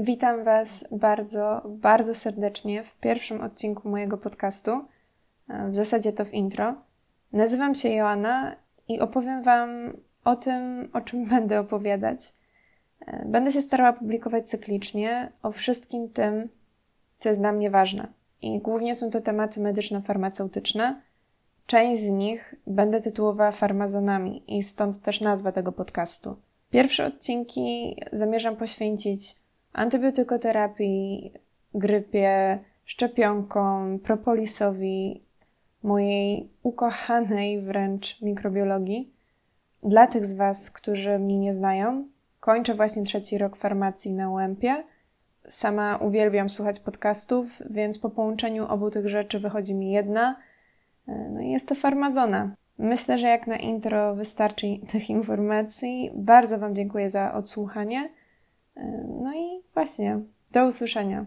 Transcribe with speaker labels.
Speaker 1: Witam Was bardzo, bardzo serdecznie w pierwszym odcinku mojego podcastu. W zasadzie to w intro. Nazywam się Joanna i opowiem Wam o tym, o czym będę opowiadać. Będę się starała publikować cyklicznie o wszystkim tym, co jest dla mnie ważne. I głównie są to tematy medyczno-farmaceutyczne. Część z nich będę tytułowała farmazonami i stąd też nazwa tego podcastu. Pierwsze odcinki zamierzam poświęcić antybiotykoterapii, grypie, szczepionkom, propolisowi, mojej ukochanej wręcz mikrobiologii. Dla tych z Was, którzy mnie nie znają, kończę właśnie trzeci rok farmacji na UEMPie. Sama uwielbiam słuchać podcastów, więc po połączeniu obu tych rzeczy wychodzi mi jedna. No i jest to farmazona. Myślę, że jak na intro wystarczy tych informacji. Bardzo Wam dziękuję za odsłuchanie. No i właśnie, do usłyszenia.